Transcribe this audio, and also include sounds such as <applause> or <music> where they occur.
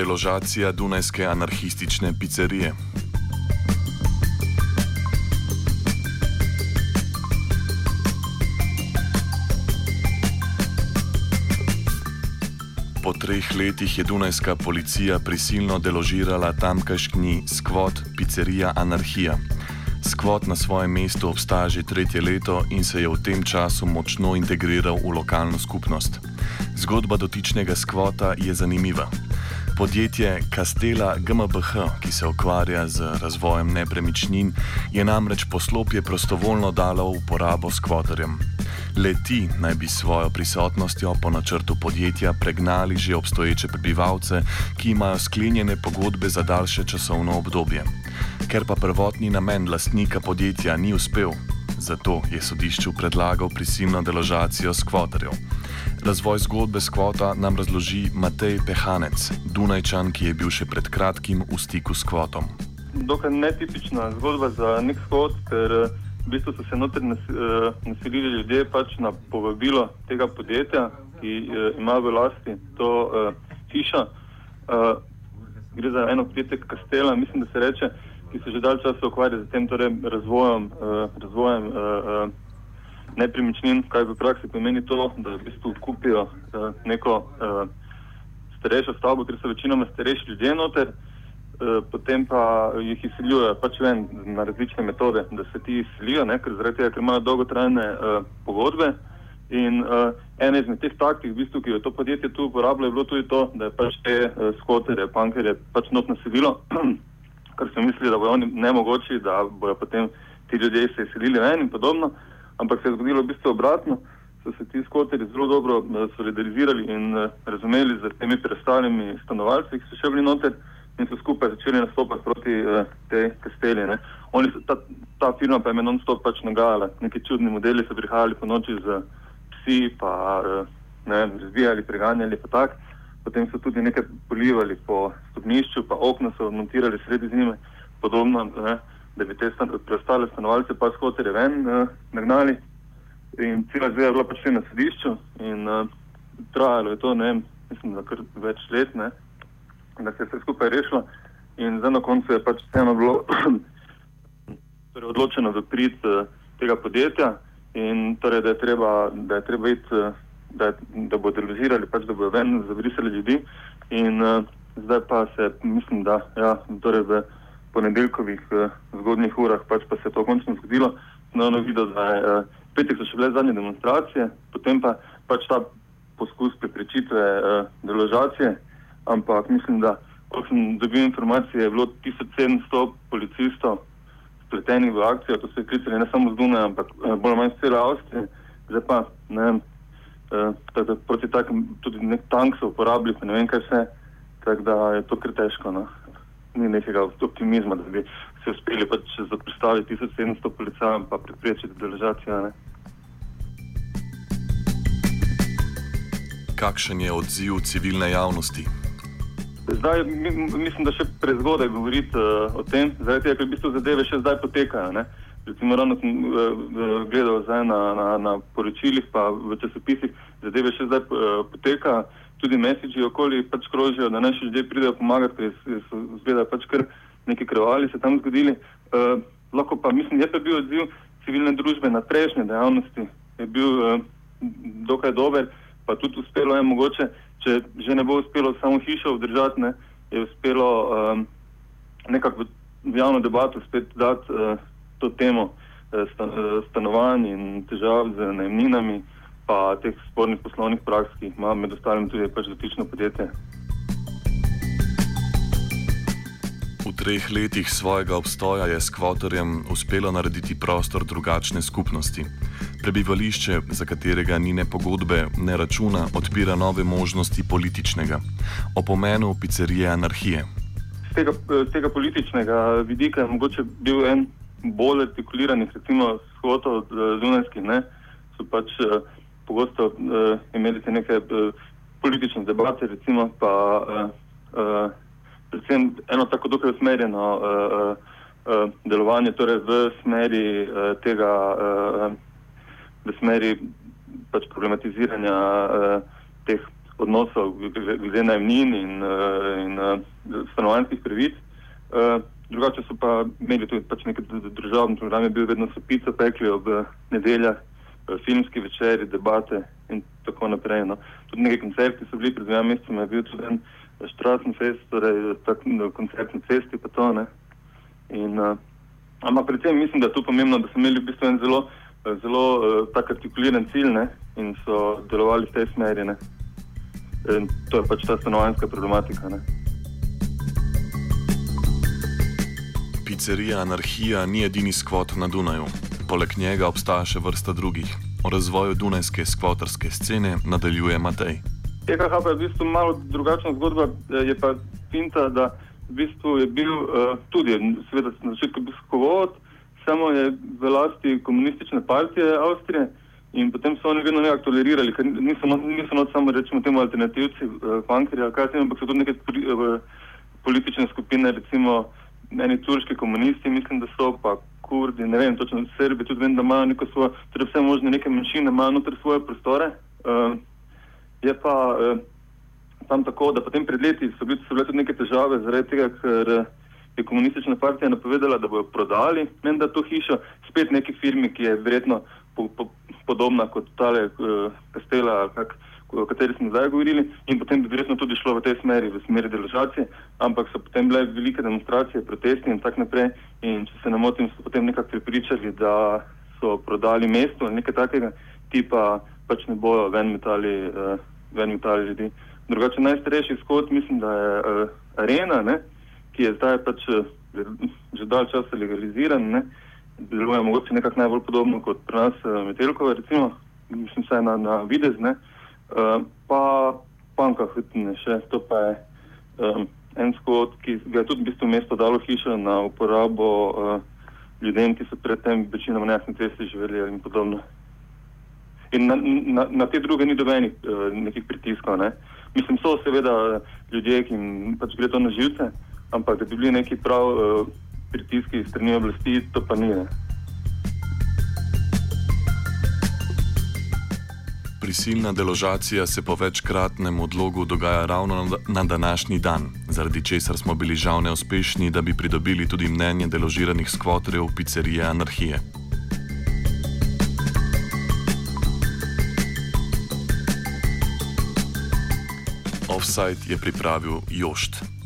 Deložacija Dunajske anarhistične pizzerije. Po treh letih je Dunajska policija prisilno deložirala tamkajšnji skvot pizzerija Anarhija. Skvot na svojem mestu obstaja že tretje leto in se je v tem času močno integriral v lokalno skupnost. Zgodba dotičnega skvota je zanimiva. Podjetje Castela GmbH, ki se ukvarja z razvojem nepremičnin, je namreč poslopje prostovoljno dalo v uporabo skvoterjem. Leti naj bi svojo prisotnostjo po načrtu podjetja pregnali že obstoječe prebivalce, ki imajo sklenjene pogodbe za daljše časovno obdobje. Ker pa prvotni namen lastnika podjetja ni uspel, zato je sodišču predlagal prisilno deložacijo skvoterjev. Razvoj zgodbe skvota nam razloži Matej Pehanec, Dunajčan, ki je bil še pred kratkim v stiku s kvotom. Dokaj netipična zgodba za nek skvot, ker v bistvu so se noter naselili ljudje pač na povabilo tega podjetja, ki ima v lasti to hišo. Gre za eno podjetje Kastela, mislim, da se reče, ki se že dalj časa ukvarja z tem torej razvojem, razvojem nepremičnin, kaj v praksi pomeni to, da v bistvu kupijo uh, neko uh, starejšo stavbo, ker so večinoma starejši ljudje noter, uh, potem pa jih izsiljujejo pač ven na različne metode, da se ti izsilijo, ne, ker zaradi tega, ker imajo dolgotrajne uh, pogodbe. In uh, ena izmed teh taktik, v bistvu, ki jo je to podjetje tu uporabljalo, je bilo tudi to, da je pač te uh, skotere, pankerje pač not naselilo, <clears throat> ker so mislili, da bojo oni nemogoči, da bojo potem ti ljudje se izselili ven in podobno ampak se je zgodilo v bistvu obratno. So se ti skoteri zelo dobro uh, solidarizirali in uh, razumeli z temi preostalimi stanovalci, ki so še bili noter in so skupaj začeli nastopati proti uh, tej kastelji. Ta, ta firma pa je meni non-stop pač nagajala. Neki čudni modeli so prihajali po noči z psi, pa uh, ne razbijali, preganjali pa tak. Potem so tudi nekaj polivali po stopnišču, pa okna so montirali sredi zime, podobno. Ne da bi te stan preostale stanovalce pa skotere ven uh, nagnali. In cela zdaj je bila pač na sodišču in uh, trajalo je to, ne vem, mislim, da kar več let, ne, da se je vse skupaj rešilo. In zdaj na koncu je pač vseeno bilo <clears throat> torej odločeno v prid uh, tega podjetja in torej, da je treba, da je treba iti, uh, da, da bo delizirali, pač da bo ven zabrisali ljudi. In uh, zdaj pa se, mislim, da, ja, torej v ponedeljkovih uh, zgodnjih urah, pač pa se je to končno zgodilo. No, no, videl, da je uh, petek so še bile zadnje demonstracije, potem pa pač ta poskus preprečitve uh, deložacije, ampak mislim, da ko sem dobil informacije, je bilo 1700 policistov spletenih v akcijo, to so klicali ne samo z Dunaja, ampak uh, bolj ali manj z cele Avstrije, zdaj pa ne vem, uh, tako, proti takem tudi nek tank so uporabili, pa ne vem kaj vse, tako da je to kar težko. No ni nekega optimizma, da bi se uspeli pač zapostaviti 1700 policajem in preprečiti deložacijo. Ne. Kakšen je odziv civilne javnosti? Zdaj, mislim, da še prezgodaj govoriti uh, o tem, zaradi tega, ker v bistvu zadeve še zdaj potekajo. Ne. Recimo, ravno sem uh, gledal na, na, na poročilih, pa v časopisih, zadeve še zdaj uh, potekajo tudi mesiči okoli pač krožijo, da naši ljudje pridejo pomagati, ker so zgleda pač kar neki krvali se tam zgodili. Uh, lahko pa mislim, je pa bil odziv civilne družbe na prejšnje dejavnosti, je bil uh, dokaj dober, pa tudi uspelo je mogoče, če že ne bo uspelo samo hišo vdržati, ne, je uspelo um, nekako v javno debato spet dati uh, to temo uh, stanovanj in težav z najemninami pa teh spornih poslovnih praks, ki jih ima med ostalim tudi pač dotično podjetje. V treh letih svojega obstoja je s kvotorjem uspelo narediti prostor drugačne skupnosti. Prebivališče, za katerega ni ne pogodbe, ne računa, odpira nove možnosti političnega. O pomenu pizzerije anarhije. Z tega, tega političnega vidika je mogoče bil en bolj artikuliran, recimo, shod od Dunajskih, so pač pogosto uh, imeli te neke uh, politične debate, recimo pa uh, uh, predvsem eno tako dokaj usmerjeno uh, uh, delovanje, torej v smeri uh, tega, uh, v smeri pač problematiziranja uh, teh odnosov glede najmnin in, in stanovanjskih pravic. Drugače so pa imeli tudi pač neke državne programe, bil vedno so pico pekli ob nedeljah, filmski večeri, debate in tako naprej. No. Tudi neki koncerti so bili pred dvema mesecema, je bil tudi en Strassen fest, torej tak, no, koncert na cesti pa to. In, uh, ampak predvsem mislim, da je tu pomembno, da so imeli v bistvu en zelo, zelo uh, tak artikuliran cilj ne, in so delovali v tej smeri. Ne. In to je pač ta stanovanjska problematika. Ne. Pizzerija Anarhija ni edini skvot na Dunaju. Poleg njega obstaja še vrsta drugih. O razvoju dunajske skvotarske scene nadaljuje Matej. TKH pa je v bistvu malo drugačna zgodba, je pa finta, da v bistvu je bil uh, tudi, seveda, na začetku bil skovod, samo je v lasti komunistične partije Avstrije in potem so oni vedno nekako tolerirali, ker niso, niso not samo rečemo temu alternativci, uh, pankerja, kaj se jim, ampak so tudi neke uh, politične skupine, recimo meni turški komunisti, mislim, da so pa kurdi, ne vem, točno Srbi, tudi vem, da imajo neko svoje, torej vse možne neke manjšine, imajo noter svoje prostore. Uh, je pa uh, tam tako, da potem pred leti so, bili, so bile tudi neke težave zaradi tega, ker je komunistična partija napovedala, da bojo prodali menda to hišo spet neki firmi, ki je verjetno po, po, podobna kot tale uh, Kastela, kak, o kateri smo zdaj govorili, in potem bi verjetno tudi šlo v tej smeri, v smeri deložacije, ampak so potem bile velike demonstracije, protesti in tako naprej. In če se ne motim, so potem nekako pripričali, da so prodali mesto ali nekaj takega, ti pa pač ne bojo ven metali, uh, ven metali ljudi. Drugače najstarejši skot, mislim, da je uh, arena, ne, ki je zdaj pač uh, že dalj časa legaliziran, ne, deluje mogoče nekako najbolj podobno kot pri nas uh, Metelkova, recimo, mislim, saj na, na videz, ne. Pa panka hutine še, to pa je um, en skot, ki ga je tudi v bistvu mesto dalo hišo na uporabo uh, ljudem, ki so predtem večinoma na jasni cesti živeli in podobno. In na, na, na te druge ni dobenih uh, nekih pritiskov. Ne. Mislim, so seveda ljudje, ki jim pač gre to na živce, ampak da bi bili neki prav uh, pritiski strani oblasti, to pa ni. Ne. Prisilna deložacija se po večkratnem odlogu dogaja ravno na današnji dan, zaradi česar smo bili žal neuspešni, da bi pridobili tudi mnenje deložiranih skvoterjev pizzerije Anarhije. Offside je pripravil Jošt.